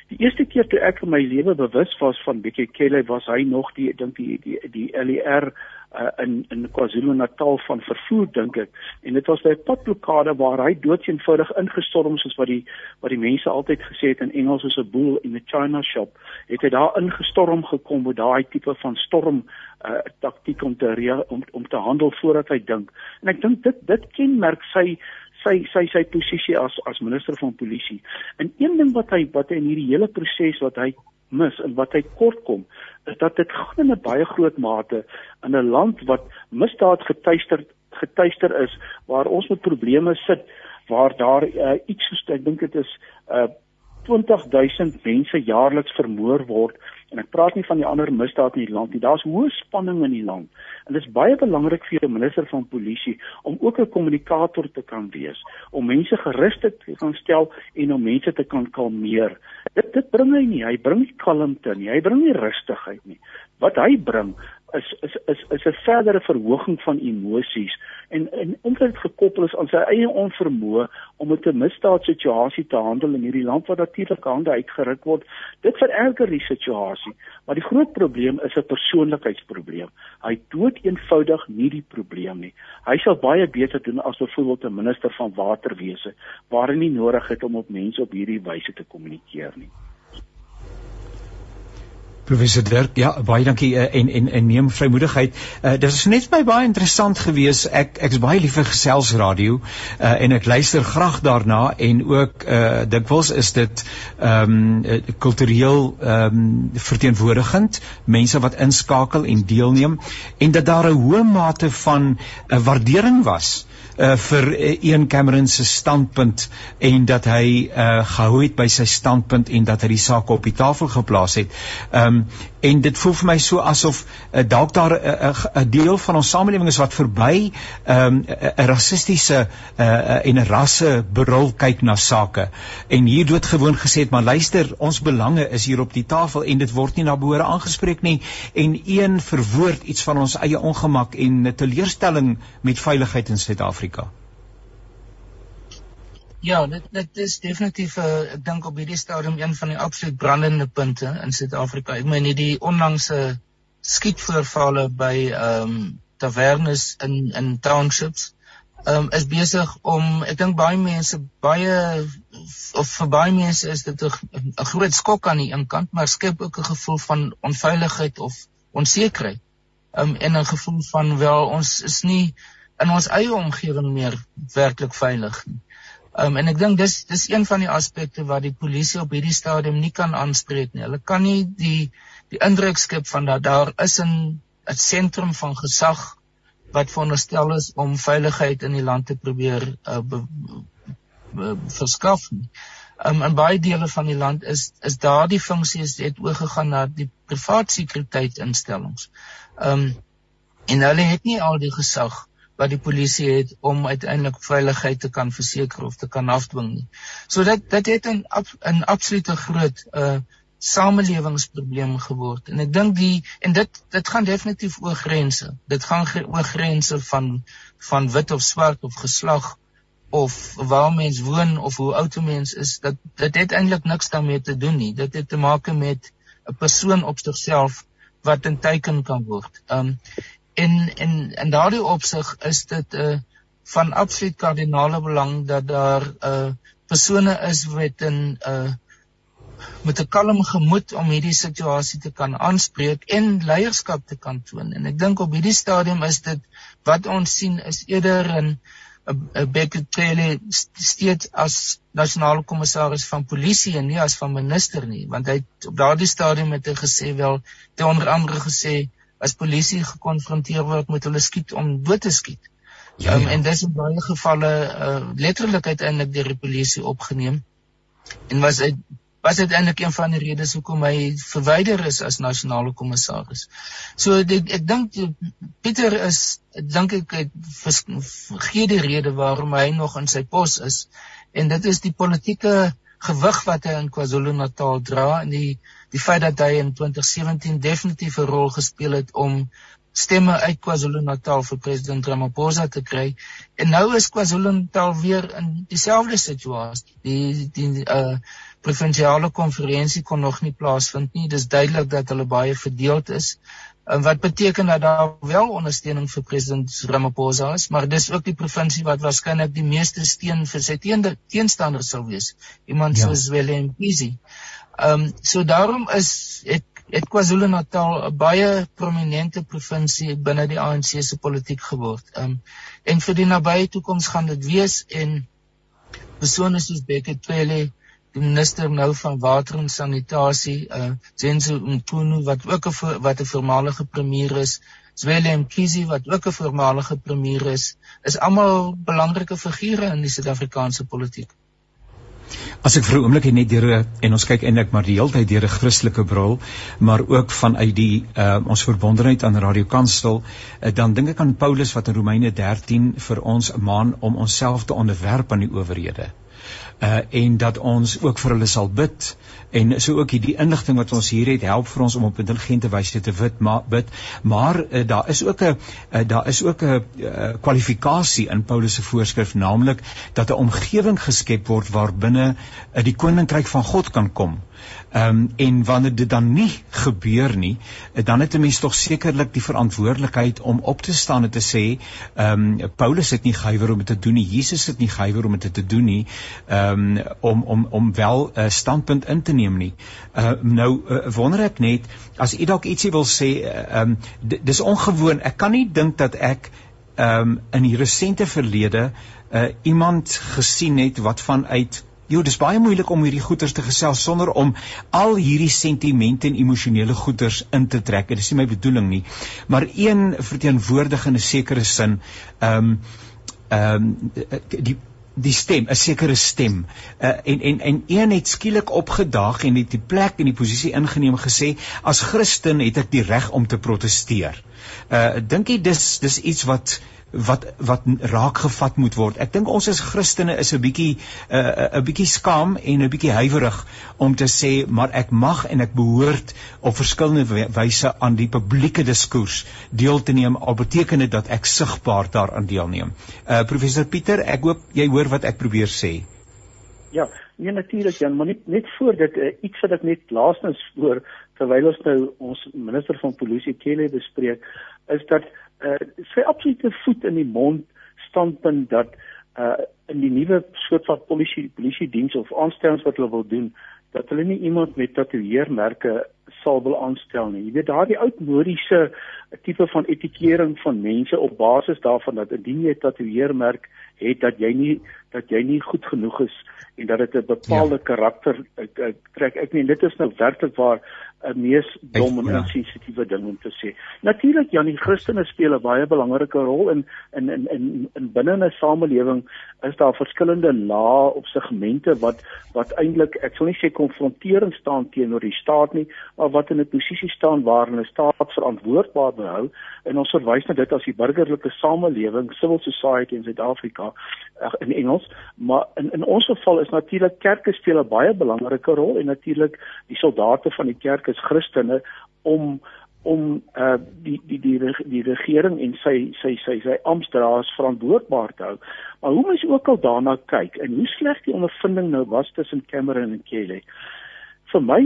Die eerste keer toe ek in my lewe bewus was van Bekkie Cele was hy nog die dink die die die LER uh, in in KwaZulu-Natal van vervoer dink ek. En dit was by 'n padblokkade waar hy doodseenvoudig ingestorm soos wat die wat die mense altyd gesê het in Engels soos 'n boel in 'n China shop. Het hy daar ingestorm gekom met daai tipe van storm uh, taktiek om te rea, om om te handel voordat hy dink. En ek dink dit dit kenmerk sy sy sy sy posisie as as minister van polisie. En een ding wat hy wat hy in hierdie hele proses wat hy mis en wat hy kort kom is dat dit gaan in 'n baie groot mate in 'n land wat misdaad getuister getuister is waar ons met probleme sit waar daar uh, iets soos ek dink dit is uh, 20000 mense jaarliks vermoor word en ek praat nie van die ander misdade in die land nie. Daar's hoë spanning in die land. En dit is baie belangrik vir 'n minister van polisie om ook 'n kommunikator te kan wees, om mense gerus te kan stel en om mense te kan kalmeer. Dit dit bring hy nie. Hy bring nie kalmte nie. Hy bring nie rustigheid nie. Wat hy bring is is is is 'n verdere verhoging van emosies en en omtrent gekoppel is aan sy eie onvermoë om met 'n misdaadsituasie te handel in hierdie land wat natuurlik hande uitgeruk word. Dit vererger die situasie, maar die groot probleem is 'n persoonlikheidsprobleem. Hy dood eenvoudig nie die probleem nie. Hy sal baie beter doen as byvoorbeeld 'n minister van waterwese waar hy nie nodig het om op mense op hierdie wyse te kommunikeer nie. Professor Dirk, ja, baie dankie uh, en en en neem vrymoedigheid. Uh, dit is net my baie interessant gewees. Ek ek's baie lief vir geselsradio uh, en ek luister graag daarna en ook uh, dikwels is dit ehm um, kultureel ehm um, verteenwoordigend, mense wat inskakel en deelneem en dat daar 'n hoë mate van uh, waardering was uh, vir uh, Ian Cameron se standpunt en dat hy uh, gehou het by sy standpunt en dat hy die saak op die tafel geplaas het. Ehm um, en dit voel vir my so asof uh, dalk daar 'n uh, uh, deel van ons samelewing is wat verby ehm, 'n um, uh, rassistiese uh, uh, en 'n rasse berol kyk na sake. En hier dood gewoon gesê het, maar luister, ons belange is hier op die tafel en dit word nie na behore aangespreek nie en een verwoord iets van ons eie ongemak en teleurstelling met veiligheid in Suid-Afrika. Ja, dit dit is definitief 'n uh, eh, ek dink op hierdie stadium een van die absoluut brandende punte in Suid-Afrika. Ek meen hierdie onlangse skietvoorvalle by ehm um, tavernes in in townships um, is besig om ek dink baie mense baie of vir baie mense is dit 'n groot skok aan die een kant maar skep ook 'n gevoel van onveiligheid of onsekerheid um, en 'n gevoel van wel ons is nie in ons eie omgewing meer werklik veilig nie. Um, en ek dink dis dis een van die aspekte wat die polisie op hierdie stadium nie kan aanspreek nie. Hulle kan nie die die indruk skep van dat daar is 'n 'n sentrum van gesag wat veronderstel is om veiligheid in die land te probeer uh, be, be, verskaf nie. Um, in baie dele van die land is is daardie funksies het oorgegaan na die privaat sekuriteitsinstellings. Ehm um, en hulle het nie al die gesag wat die polisie het om uiteindelik veiligheid te kan verseker of te kan afdwing nie. So dit dit het 'n 'n absolute groot uh samelewingsprobleem geword. En ek dink die en dit dit gaan definitief oor grense. Dit gaan oor grense van van wit of swart of geslag of waar mens woon of hoe oud 'n mens is. Dat dit het eintlik niks daarmee te doen nie. Dit het te maak met 'n persoon op sigself wat 'n teken kan word. Um en en in daardie opsig is dit 'n uh, van absoluut kardinale belang dat daar 'n uh, persone is met 'n uh, met 'n kalm gemoed om hierdie situasie te kan aanspreek en leierskap te kan toon. En ek dink op hierdie stadium is dit wat ons sien is eerder 'n 'n Bekele steeds as nasionale kommissaris van polisie en nie as van minister nie, want hy op daardie stadium het hy gesê wel, te onder andere gesê as polisie gekonfronteer word met hulle skiet om dood te skiet. Ja, ja. Um, en dis in baie gevalle uh, letterlik uiteindelik deur die polisie opgeneem. En was hy was dit eintlik een van die redes hoekom hy verwyder is as nasionale kommissaris. So ek, ek dink Pieter is dink ek vergeet die rede waarom hy nog in sy pos is en dit is die politieke gewig wat hy in KwaZulu-Natal dra en die die feit dat hy in 2017 definitief 'n rol gespeel het om stemme uit KwaZulu-Natal vir president Ramaphosa te kry. En nou is KwaZulu-Natal weer in dieselfde situasie. Die die uh provinsiale konferensie kon nog nie plaasvind nie. Dis duidelik dat hulle baie verdeeld is. En wat beteken dat daar wel ondersteuning vir president Ramaphosa is, maar dis ook die provinsie wat waarskynlik die meeste steun vir sy teenstanders sal wees. Iemand ja. soos Willem Pisi. Ehm um, so daarom is het het KwaZulu-Natal 'n baie prominente provinsie binne die ANC se politiek geword. Ehm um, en vir die nabye toekoms gaan dit wees en persone soos Bekkie Cele die minister nou van water en sanitasie, uh Zenzo Mkhunu wat ook 'n wat 'n voormalige premier is, Zweli Mkhize wat ook 'n voormalige premier is, is almal belangrike figure in die Suid-Afrikaanse politiek. As ek vir 'n oomblik net deur en ons kyk eintlik maar die hele tyd deur 'n Christelike bril, maar ook vanuit die uh ons verbondenheid aan Radio Kansel, uh, dan dink ek aan Paulus wat in Romeine 13 vir ons maan om onsself te onderwerp aan die owerhede uh en dat ons ook vir hulle sal bid. En so ook hierdie inligting wat ons hier het help vir ons om op intelligente wyse te wit maar bid. Maar uh, daar is ook 'n uh, daar is ook 'n uh, kwalifikasie in Paulus se voorskrif naamlik dat 'n omgewing geskep word waarbinne uh, die koninkryk van God kan kom Ehm um, en wanneer dit dan nie gebeur nie, eh, dan het 'n mens tog sekerlik die verantwoordelikheid om op te staan en te sê, ehm um, Paulus het nie gehuiwer om dit te doen nie, Jesus het nie gehuiwer om dit te doen nie, ehm um, om om om wel 'n uh, standpunt in te neem nie. Uh, nou uh, wonder ek net as u dalk ietsie wil sê, ehm uh, dis ongewoon. Ek kan nie dink dat ek ehm um, in die resente verlede uh, iemand gesien het wat vanuit Jo, dis baie moeilik om hierdie goeters te gesels sonder om al hierdie sentimente en emosionele goeters in te trek. Dit is nie my bedoeling nie. Maar een verteenwoordig in 'n sekere sin, ehm um, ehm um, die die stem, 'n sekere stem. Uh, en en en een het skielik opgedaag en het die plek en die posisie ingeneem gesê as Christen het ek die reg om te proteseer. Uh dink jy dis dis iets wat wat wat raak gevat moet word. Ek dink ons as Christene is 'n bietjie 'n uh, 'n bietjie skaam en 'n bietjie huiwerig om te sê maar ek mag en ek behoort op verskillende wyse aan die publieke diskurs deel te neem al beteken dit dat ek sigbaar daaraan deelneem. Uh professor Pieter, ek hoop jy hoor wat ek probeer sê. Ja, nee natuurlik Jan, maar net net voor dit uh, iets wat ek net laasens voor terwyl ons nou ons minister van polisie Kelle bespreek is dat uh, sy absolute voet in die mond standpunt dat uh in die nuwe soort van polisie polisie diens of aanstellings wat hulle wil doen dat hulle nie iemand met tatoeëermerke sal wil aanstel nie. Jy weet daardie oudmodiese tipe van etikering van mense op basis daarvan dat indien jy 'n tatoeëermerk het dat jy nie dat jy nie goed genoeg is en dat dit 'n bepaalde ja. karakter trek. Ek meen dit is nou werklik waar 'n mees dom en ja. sensitiewe ding om te sê. Natuurlik Janie, Christene speel 'n baie belangrike rol in in in in, in binne 'n samelewing is daar verskillende lae of segmente wat wat eintlik ek sal nie sê konfrontering staan teenoor die staat nie, maar wat in 'n posisie staan waarin 'n staat verantwoordbaar behou en ons verwys na dit as die burgerlike samelewing, civil society in Suid-Afrika in Engels, maar in in ons geval is natuurlik kerke speel 'n baie belangrike rol en natuurlik die soldate van die kerk is Christene om om uh die die die die regering en sy sy sy sy amptdraers verantwoordbaar te hou. Maar hoe mens ook al daarna kyk en hoe sleg die ondervinding nou was tussen Cameron en Kelly. Vir my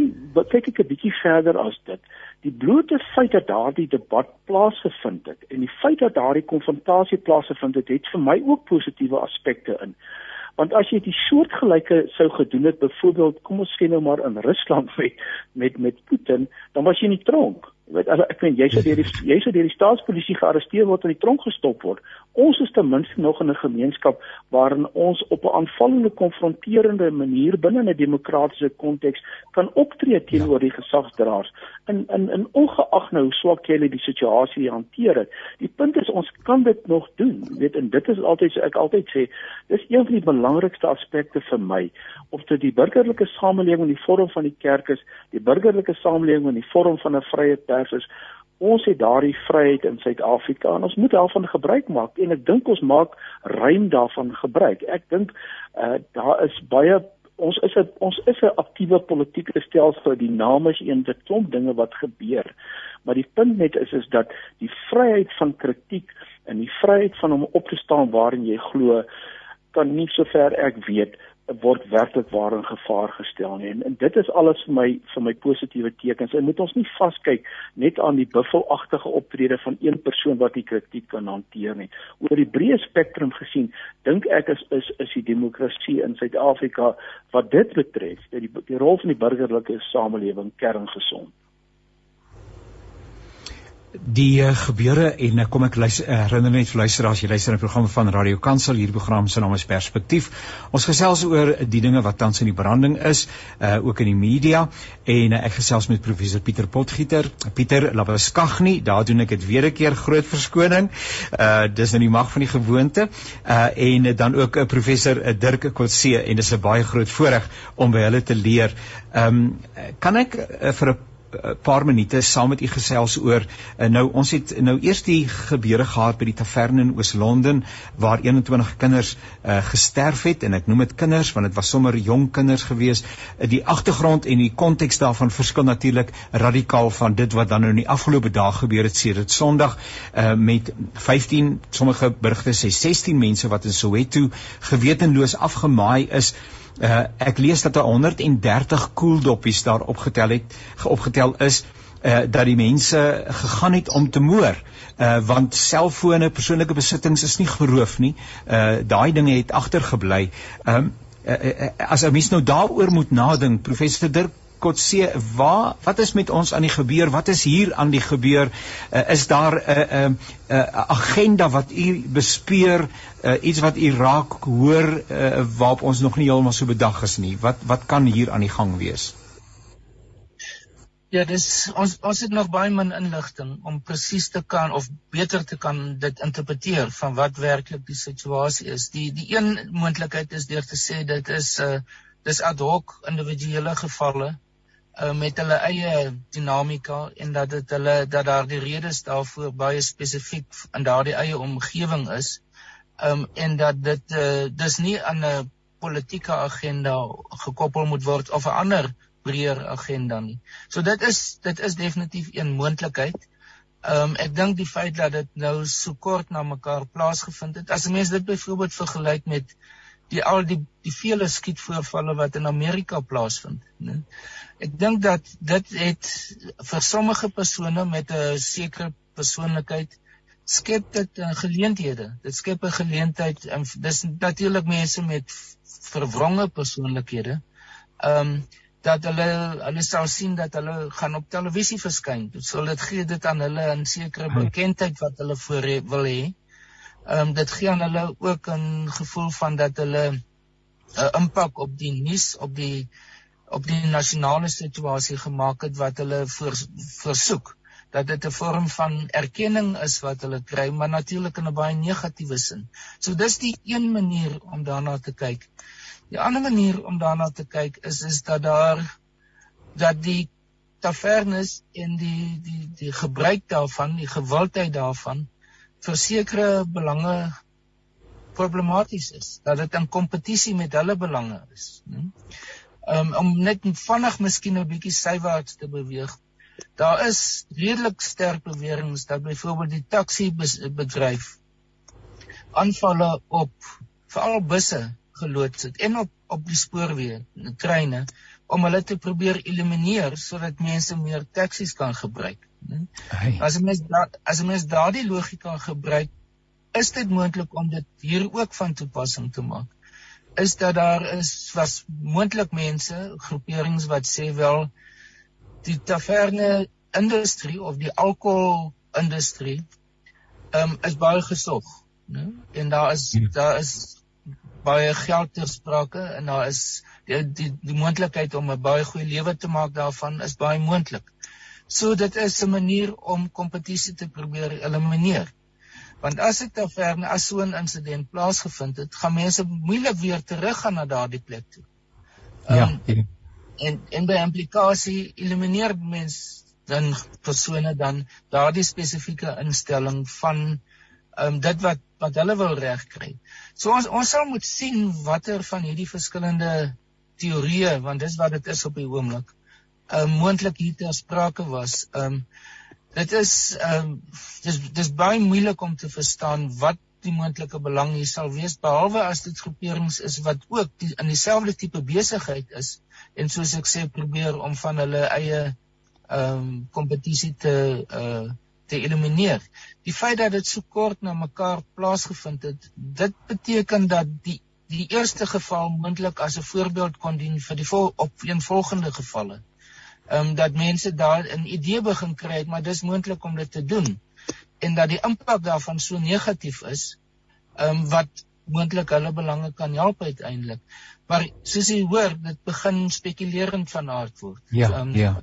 kyk ek 'n bietjie verder as dit. Die blote feit dat daardie debat plaasgevind het en die feit dat daardie konfrontasie plaasgevind het, het vir my ook positiewe aspekte in. Want as jy die soortgelyke sou gedoen het, byvoorbeeld, kom ons sê nou maar in Rusland met met met Putin, dan was jy in die tronk. Jy weet as ek meen jy sou deur die jy sou deur die staatspolisie gearresteer word en in die tronk gestop word. Ons is ten minste nog in 'n gemeenskap waarin ons op 'n aanvallende konfronterende manier binne 'n demokratiese konteks kan optree teenoor die gesagsdraers. In in in ongeag nou hoe swak jy die situasie hanteer het. Die punt is ons kan dit nog doen. Jy weet en dit is altyd so ek altyd sê, dis een van die belangrikste aspekte vir my of dit die burgerlike samelewing in die vorm van die kerk is, die burgerlike samelewing in die vorm van 'n vrye pers is ons het daardie vryheid in Suid-Afrika en ons moet daarvan gebruik maak en ek dink ons maak ruim daarvan gebruik. Ek dink uh, daar is baie ons is 'n ons is 'n aktiewe politieke stelsel is een dit klomp dinge wat gebeur. Maar die punt net is is dat die vryheid van kritiek en die vryheid van om op te staan waarin jy glo kan nie sover ek weet word werklik waar in gevaar gestel nie. En, en dit is alles vir my vir my positiewe tekens. En moet ons nie vaskyk net aan die buffelagtige optrede van een persoon wat die kritiek kan hanteer nie. Oor die breë spektrum gesien, dink ek is is is die demokrasie in Suid-Afrika wat dit betref, die die rol van die burgerlike samelewing kerngesond die uh, gebeure en uh, kom ek luister, uh, herinner net vir luisteraars jy luister na 'n program van Radio Kansel. Hierdie program se naam is Perspektief ons gesels oor die dinge wat tans in die branding is uh, ook in die media. En uh, ek gesels met professor Pieter Potgieter Pieter Lawaskagni. Daar doen ek dit weer 'n keer groot verskoning. Uh, dis in die mag van die gewoonte. Uh, en uh, dan ook uh, professor uh, Dirk Kotse en dis 'n baie groot voorreg om by hulle te leer. Um, kan ek uh, vir 'n paar minute saam met u gesels oor uh, nou ons het nou eers die gebeure gehad by die taverne in Oos-London waar 21 kinders uh, gesterf het en ek noem dit kinders want dit was sommer jong kinders gewees. Die agtergrond en die konteks daarvan verskil natuurlik radikaal van dit wat dan nou in die afgelope dae gebeur het sedert Sondag uh, met 15 sommige berigte sê 16 mense wat in Soweto gewetenloos afgemaai is. Uh, ek lees dat 130 koeldoppies daar opgetel het, opgetel is uh dat die mense gegaan het om te moor. Uh want selfone, persoonlike besittings is nie geroof nie. Uh daai dinge het agtergebly. Um uh, uh, as 'n mens nou daaroor moet nadink, professor Dirk Kotse, waar wat is met ons aan die gebeur? Wat is hier aan die gebeur? Uh, is daar 'n uh, 'n uh, uh, agenda wat u bespeur, uh, iets wat u raak hoor uh, waarop ons nog nie heeltemal so bedag is nie? Wat wat kan hier aan die gang wees? Ja, dis ons ons het nog baie min inligting om presies te kan of beter te kan dit interpreteer van wat werklik die situasie is. Die die een moontlikheid is deur te sê dit is 'n uh, dis ad hoc individuele gevalle uh, met hulle eie dinamika en dat dit hulle dat daar die redes daarvoor baie spesifiek in daardie eie omgewing is um, en dat dit uh, dis nie aan 'n politieke agenda gekoppel moet word of 'n ander breër agenda nie. So dit is dit is definitief een moontlikheid. Ehm um, ek dink die feit dat dit nou so kort na mekaar plaasgevind het. As 'n mens dit byvoorbeeld vergelyk met die al die die vele skietvoorvalle wat in Amerika plaasvind, né? Ek dink dat dit het vir sommige persone met 'n sekere persoonlikheid skep dit uh, geleenthede. Dit skep 'n geleentheid en dis natuurlik mense met verwronge persoonlikhede. Ehm um, dat hulle hulle sal sien dat hulle gaan op televisie verskyn. Dit sal dit gee dit aan hulle 'n sekere bekendheid wat hulle voor wil hê. Ehm um, dit gee aan hulle ook 'n gevoel van dat hulle 'n uh, impak op die nuus op die op die nasionale situasie gemaak het wat hulle voor, versoek dat dit 'n vorm van erkenning is wat hulle kry maar natuurlik in 'n baie negatiewe sin. So dis die een manier om daarna te kyk. Die ander manier om daarna te kyk is is dat daar dat die tavernes en die die die gebruik daarvan, die gewildheid daarvan vir sekere belange problematies is. Dat dit in kompetisie met hulle belange is, né? Um, om net vinnig miskien 'n bietjie sywaarts te beweeg. Daar is redelik sterk beweringe dat byvoorbeeld die taxi bedryf aanvalle op veral busse geloods het en op op die spoorweë, treine om hulle te probeer elimineer sodat mense meer taksies kan gebruik. Hey. As 'n mens da, as 'n mens daardie logika gebruik, is dit moontlik om dit hier ook van toepassing te maak. Is dat daar is was moontlik mense, groeperings wat sê wel die taverne industrie of die alkohol industrie ehm um, is baie gesog, né? En daar is hmm. daar is baie geld ter sprake en daar is die die, die moontlikheid om 'n baie goeie lewe te maak daarvan is baie moontlik. So dit is 'n manier om kompetisie te probeer elimineer. Want as dit taverne as so 'n insident plaasgevind het, gaan mense moeilik weer teruggaan na daardie plek toe. Ja. Um, en en by implikasie elimineer mens dan persone dan daardie spesifieke instelling van ehm um, dit wat wat hulle wil regkry. So ons ons sal moet sien watter van hierdie verskillende teorieë want dis wat dit is op die oomblik. Ehm um, moontlik hier ter sprake was. Ehm um, dit is ehm um, dis dis baie moeilik om te verstaan wat die moontlike belang hier sal wees behalwe as dit groeperings is wat ook die, in dieselfde tipe besigheid is en soos ek sê probeer om van hulle eie ehm um, kompetisie te uh te elimineer. Die feit dat dit so kort na mekaar plaasgevind het, dit beteken dat die die eerste geval moontlik as 'n voorbeeld kon dien vir die vol, op een volgende gevalle. Ehm um, dat mense daar 'n idee begin kry het, maar dis moontlik om dit te doen en dat die impak daarvan so negatief is, ehm um, wat moontlik hulle belange kan help uiteindelik. Maar soos jy hoor, dit begin spekulerend van aard word. Ja, um, ja.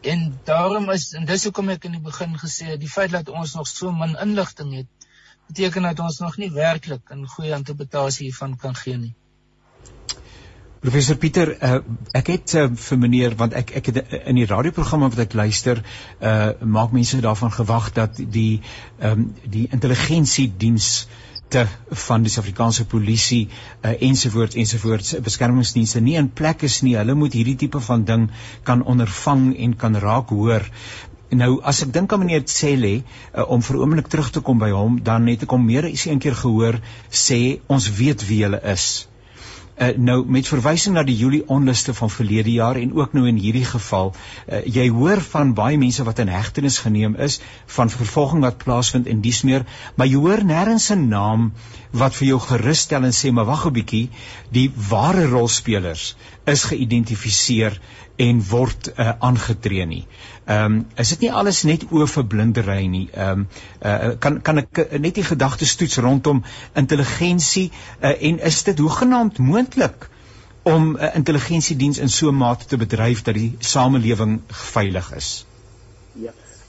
En daarom is en dis hoekom ek in die begin gesê het die feit dat ons nog so min inligting het beteken dat ons nog nie werklik 'n goeie interpretasie hiervan kan gee nie. Professor Pieter, uh, ek het uh, vir meneer want ek ek het in die radioprogramme wat ek luister, uh maak mense daarvan gewag dat die ehm um, die intelligensiediens uh te van die Suid-Afrikaanse polisie uh, ensovoorts ensovoorts beskermingsdienste nie in plek is nie. Hulle moet hierdie tipe van ding kan ondervang en kan raak hoor. Nou as ek dink aan meneer Tsele uh, om vir oomblik terug te kom by hom, dan het ek hom meer as een keer gehoor sê ons weet wie hulle is. Uh, nou met verwysing na die Julie onluste van verlede jaar en ook nou in hierdie geval, uh, jy hoor van baie mense wat in hegtenis geneem is van vervolging wat plaasvind en dies meer, maar jy hoor nêrens 'n naam wat vir jou gerus stel en sê maar wag 'n bietjie, die ware rolspelers is geïdentifiseer en word uh, aangetree nie. Ehm um, is dit nie alles net oë vir blindery nie. Ehm um, uh, kan kan ek net die gedagtes toets rondom intelligensie uh, en is dit hoegenaamd moontlik om 'n uh, intelligensiediens in so 'n mate te bedryf dat die samelewing veilig is?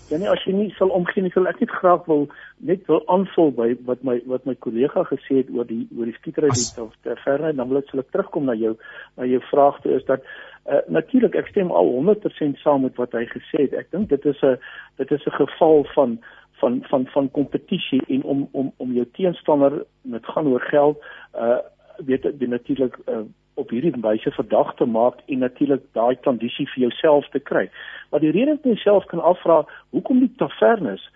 Ja. Nee, as jy nie sal omgee nie, sal ek net graag wil net wil aanvul by wat my wat my kollega gesê het oor die oor die skietery die ter verre dan wil ek sal ek terugkom na jou na jou vraag toe is dat Uh, natuurlik ek stem al 100% saam met wat hy gesê het. Ek dink dit is 'n dit is 'n geval van van van van kompetisie en om om om jou teenstander met gaan oor geld uh weet jy natuurlik uh, op hierdie wyse verdag te maak en natuurlik daai kondisie vir jouself te kry. Maar die rede wat jy self kan afvra, hoekom die tavernes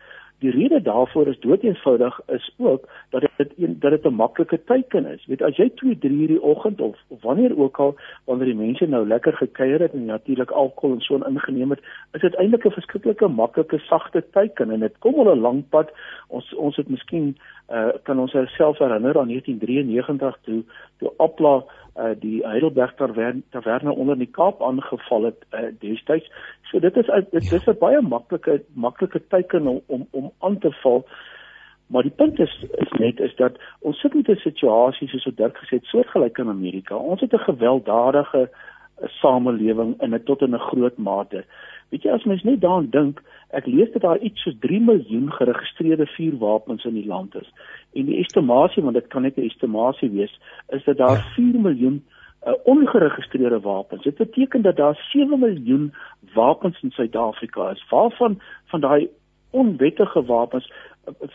Die rede daarvoor is doeteenvoudig is ook dat dit dat dit 'n maklike teiken is. Weet as jy 2, 3 uur die oggend of, of wanneer ook al wanneer die mense nou lekker gekuier het en natuurlik alkohol en so ingeneem het, is dit eintlik 'n verskriklike maklike sagte teiken en dit kom al 'n lang pad. Ons ons het miskien uh, kan ons ourself herinner aan 1993 toe toe Appla uh, die Heidelberg taverne onder die Kaap aangeval het uh, destyds. So dit is dit is 'n baie maklike maklike teiken om om om aan te val. Maar die punt is is net is dat ons sit met 'n situasie soos wat Dirk gesê het, soortgelyk in Amerika. Ons het 'n gewelddadige samelewing in 'n tot in 'n groot mate. Weet jy as mens net daaraan dink, ek lees dat daar iets soos 3 miljoen geregistreerde vuurwapens in die land is. En die estimasie, want dit kan net 'n estimasie wees, is dat daar 4 miljoen uh, ongeregistreerde wapens. Dit beteken dat daar 7 miljoen wapens in Suid-Afrika is. Waarvan van daai onwettige wapens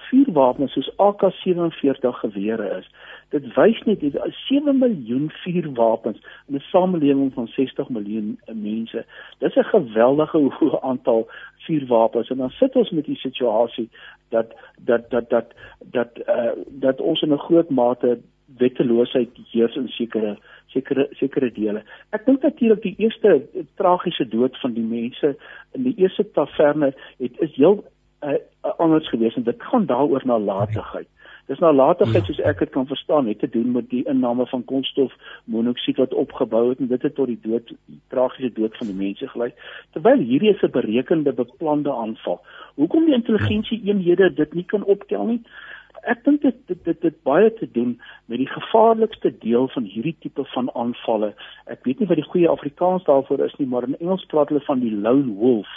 vuurwapens soos AK47 gewere is. Dit wys net is 7 miljoen vuurwapens in 'n samelewing van 60 miljoen mense. Dis 'n geweldige hoë aantal vuurwapens en dan sit ons met die situasie dat dat dat dat dat uh, dat ons in 'n groot mate wetteloosheid heers in sekere sekere sekere dele. Ek dink natuurlik die eerste tragiese dood van die mense in die eerste taverne het is heel uh, anders gewees en dit gaan daaroor nalatigheid. Dis nalatigheid ja. soos ek dit kan verstaan het te doen met die inname van koolstof monoksied wat opgebou het en dit het tot die dood tragiese dood van die mense gelei. Terwyl hierdie is 'n berekende beplande aanval. Hoekom die intelligensie eenhede dit nie kan optel nie? Ek dink dit dit dit het baie te doen met die gevaarlikste deel van hierdie tipe van aanvalle. Ek weet nie wat die goeie Afrikaans daarvoor is nie, maar in Engels praat hulle van die lone wolf.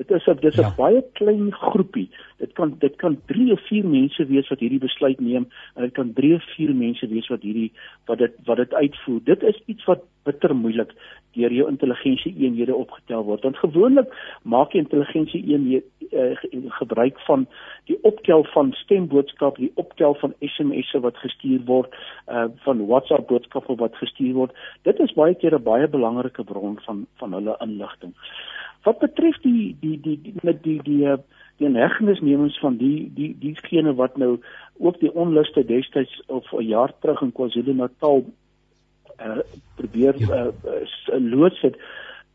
Dit is 'n dis 'n ja. baie klein groepie. Dit kan dit kan 3 of 4 mense wees wat hierdie besluit neem en dit kan 3 of 4 mense wees wat hierdie wat dit wat dit uitvoer. Dit is iets wat bitter moeilik deur jou intelligensie eenhede opgetel word. Want gewoonlik maak jy intelligensie eenhede uh, gebruik van die optel van stemboodskappe, die optel van SMS'e wat gestuur word, uh van WhatsApp boodskappe wat gestuur word. Dit is baie keer 'n baie belangrike bron van van hulle inligting. Wat betref die die die, die met die die die, die inhegtenisnemings van die die diegene wat nou ook die onluste destyds of 'n jaar terug in KwaZulu-Natal uh probeer uh, uh loods het.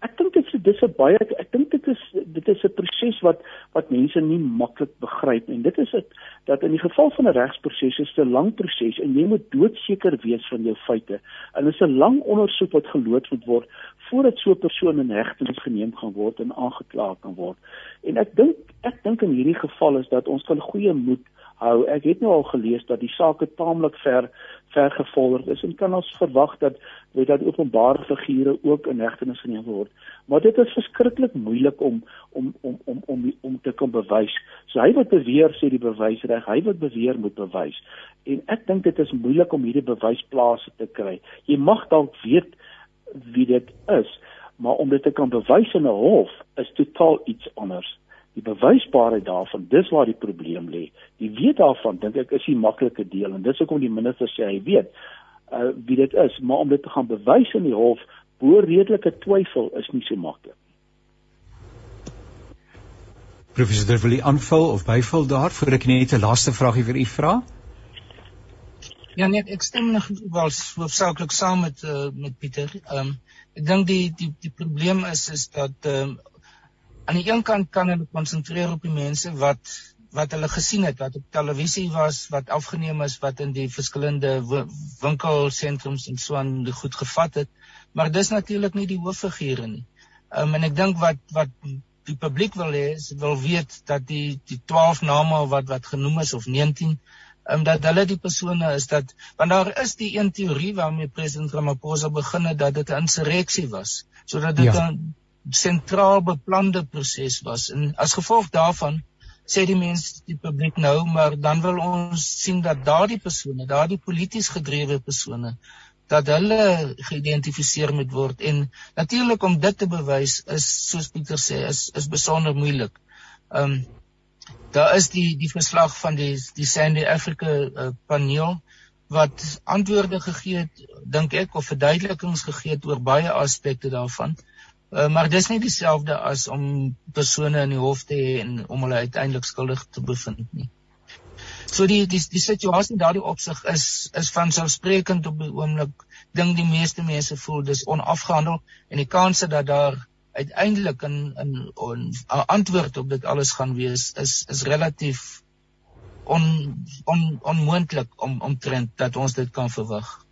Ek dink dit is dis 'n baie ek dink dit is dit is 'n proses wat wat mense nie maklik begryp en dit is dit dat in die geval van 'n regsproses is dit 'n lang proses en jy moet doodseker wees van jou feite. En dit is 'n lang ondersoek wat geloods moet word voordat so 'n persoon in hegtenis geneem gaan word en aangekla kan word. En ek dink ek dink in hierdie geval is dat ons kan goeie moed hou. Ek het nou al gelees dat die saak taamlik ver ver gevorder is en kan ons verwag dat weet dat openbare figure ook in hegtenis geneem word. Maar dit is verskriklik moeilik om om om om om om te kan bewys. So hy wat beweer sê die bewys reg, hy wat beweer moet bewys. En ek dink dit is moeilik om hierdie bewysplase te kry. Jy mag dalk weet wie dit is, maar om dit te kan bewys in 'n hof is totaal iets anders die bewysbaarheid daarvan dis waar die probleem lê. Die weet daarvan dink ek is die maklike deel en dis hoekom die minister sê hy weet uh, wie dit is maar om dit te gaan bewys in die hof bo redelike twyfel is nie so maklik Professor wil u aanvul of byvul daar voor ek net 'n laaste vraagie vir u vra? Ja nee ek stem nog wel hoofsaaklik saam met uh, met Pieter. Ehm um, ek dink die die die probleem is is dat ehm um, aan die een kant kan hulle konsentreer op die mense wat wat hulle gesien het wat op televisie was wat afgeneem is wat in die verskillende winkelsentrums en so aan goed gevat het. Maar dis natuurlik nie die hooffigure nie. Um, en ek dink wat wat die publiek wil hê is wil weet dat die die 12 name wat wat genoem is of 19 um, dat hulle die persone is dat want daar is die een teorie waarmee president Ramaphosa begin het dat dit 'n insurreksie was. Sodat dit ja sentraal beplande proses was en as gevolg daarvan sê die mense die publiek nou maar dan wil ons sien dat daardie persone daardie polities gedrewe persone dat hulle geïdentifiseer moet word en natuurlik om dit te bewys is soos Pieter sê is is besonder moeilik. Ehm um, daar is die die verslag van die die Sandy Africa uh, paneel wat antwoorde gegee het dink ek of verduidelikings gegee het oor baie aspekte daarvan. Uh, maar dis nie dieselfde as om persone in die hof te hê en om hulle uiteindelik skuldig te bevind nie. So die die die situasie daardie opsig is is van selfsprekend op die oomblik dink die meeste mense voel dis onafgehandel en die kanse dat daar uiteindelik 'n 'n 'n antwoord op dit alles gaan wees is is relatief on on onmoontlik om omtrent dat ons dit kan verwag.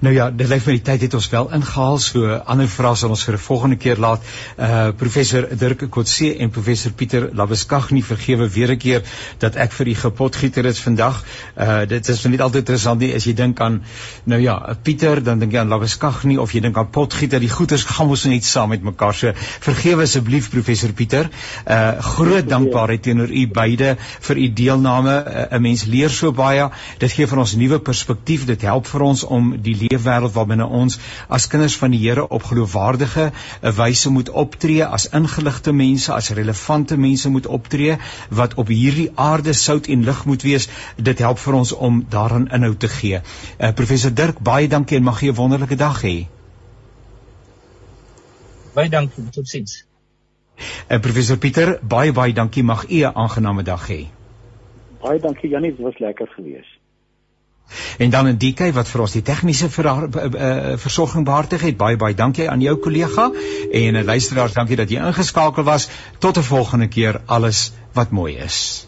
Nou ja, dit lyk my die tyd het ons wel ingehaal, so ander vrae sal ons vir 'n volgende keer laat. Uh professor Dirk Kotse en professor Pieter Labeskagh vergewe weer 'n keer dat ek vir u gepotgieter is vandag. Uh dit is net altyd interessant nie as jy dink aan nou ja, Pieter, dan dink jy aan Labeskagh nie of jy dink aan potgieter. Die goeters gaan mos net saam met mekaar. So vergewe asseblief professor Pieter. Uh groot dankbaarheid teenoor u beide vir u deelname. 'n uh, Mens leer so baie. Dit gee vir ons nuwe perspektief. Dit help vir ons om die leefwêreld waarbinne ons as kinders van die Here op geloofwaardige eh, wyse moet optree, as ingeligte mense, as relevante mense moet optree wat op hierdie aarde sout en lig moet wees. Dit help vir ons om daaraan inhoud te gee. Uh, professor Dirk, baie dankie en mag jy 'n wonderlike dag hê. Baie dankie, totsiens. En uh, professor Pieter, baie baie dankie, mag u 'n aangename dag hê. Baie dankie Janie, dit was lekker geweest. En dan in DK wat vir ons die tegniese ver, uh, versorging behartig het. Baie baie dankie aan jou kollega en uh, luisteraars, dankie dat jy ingeskakel was. Tot 'n volgende keer. Alles wat mooi is.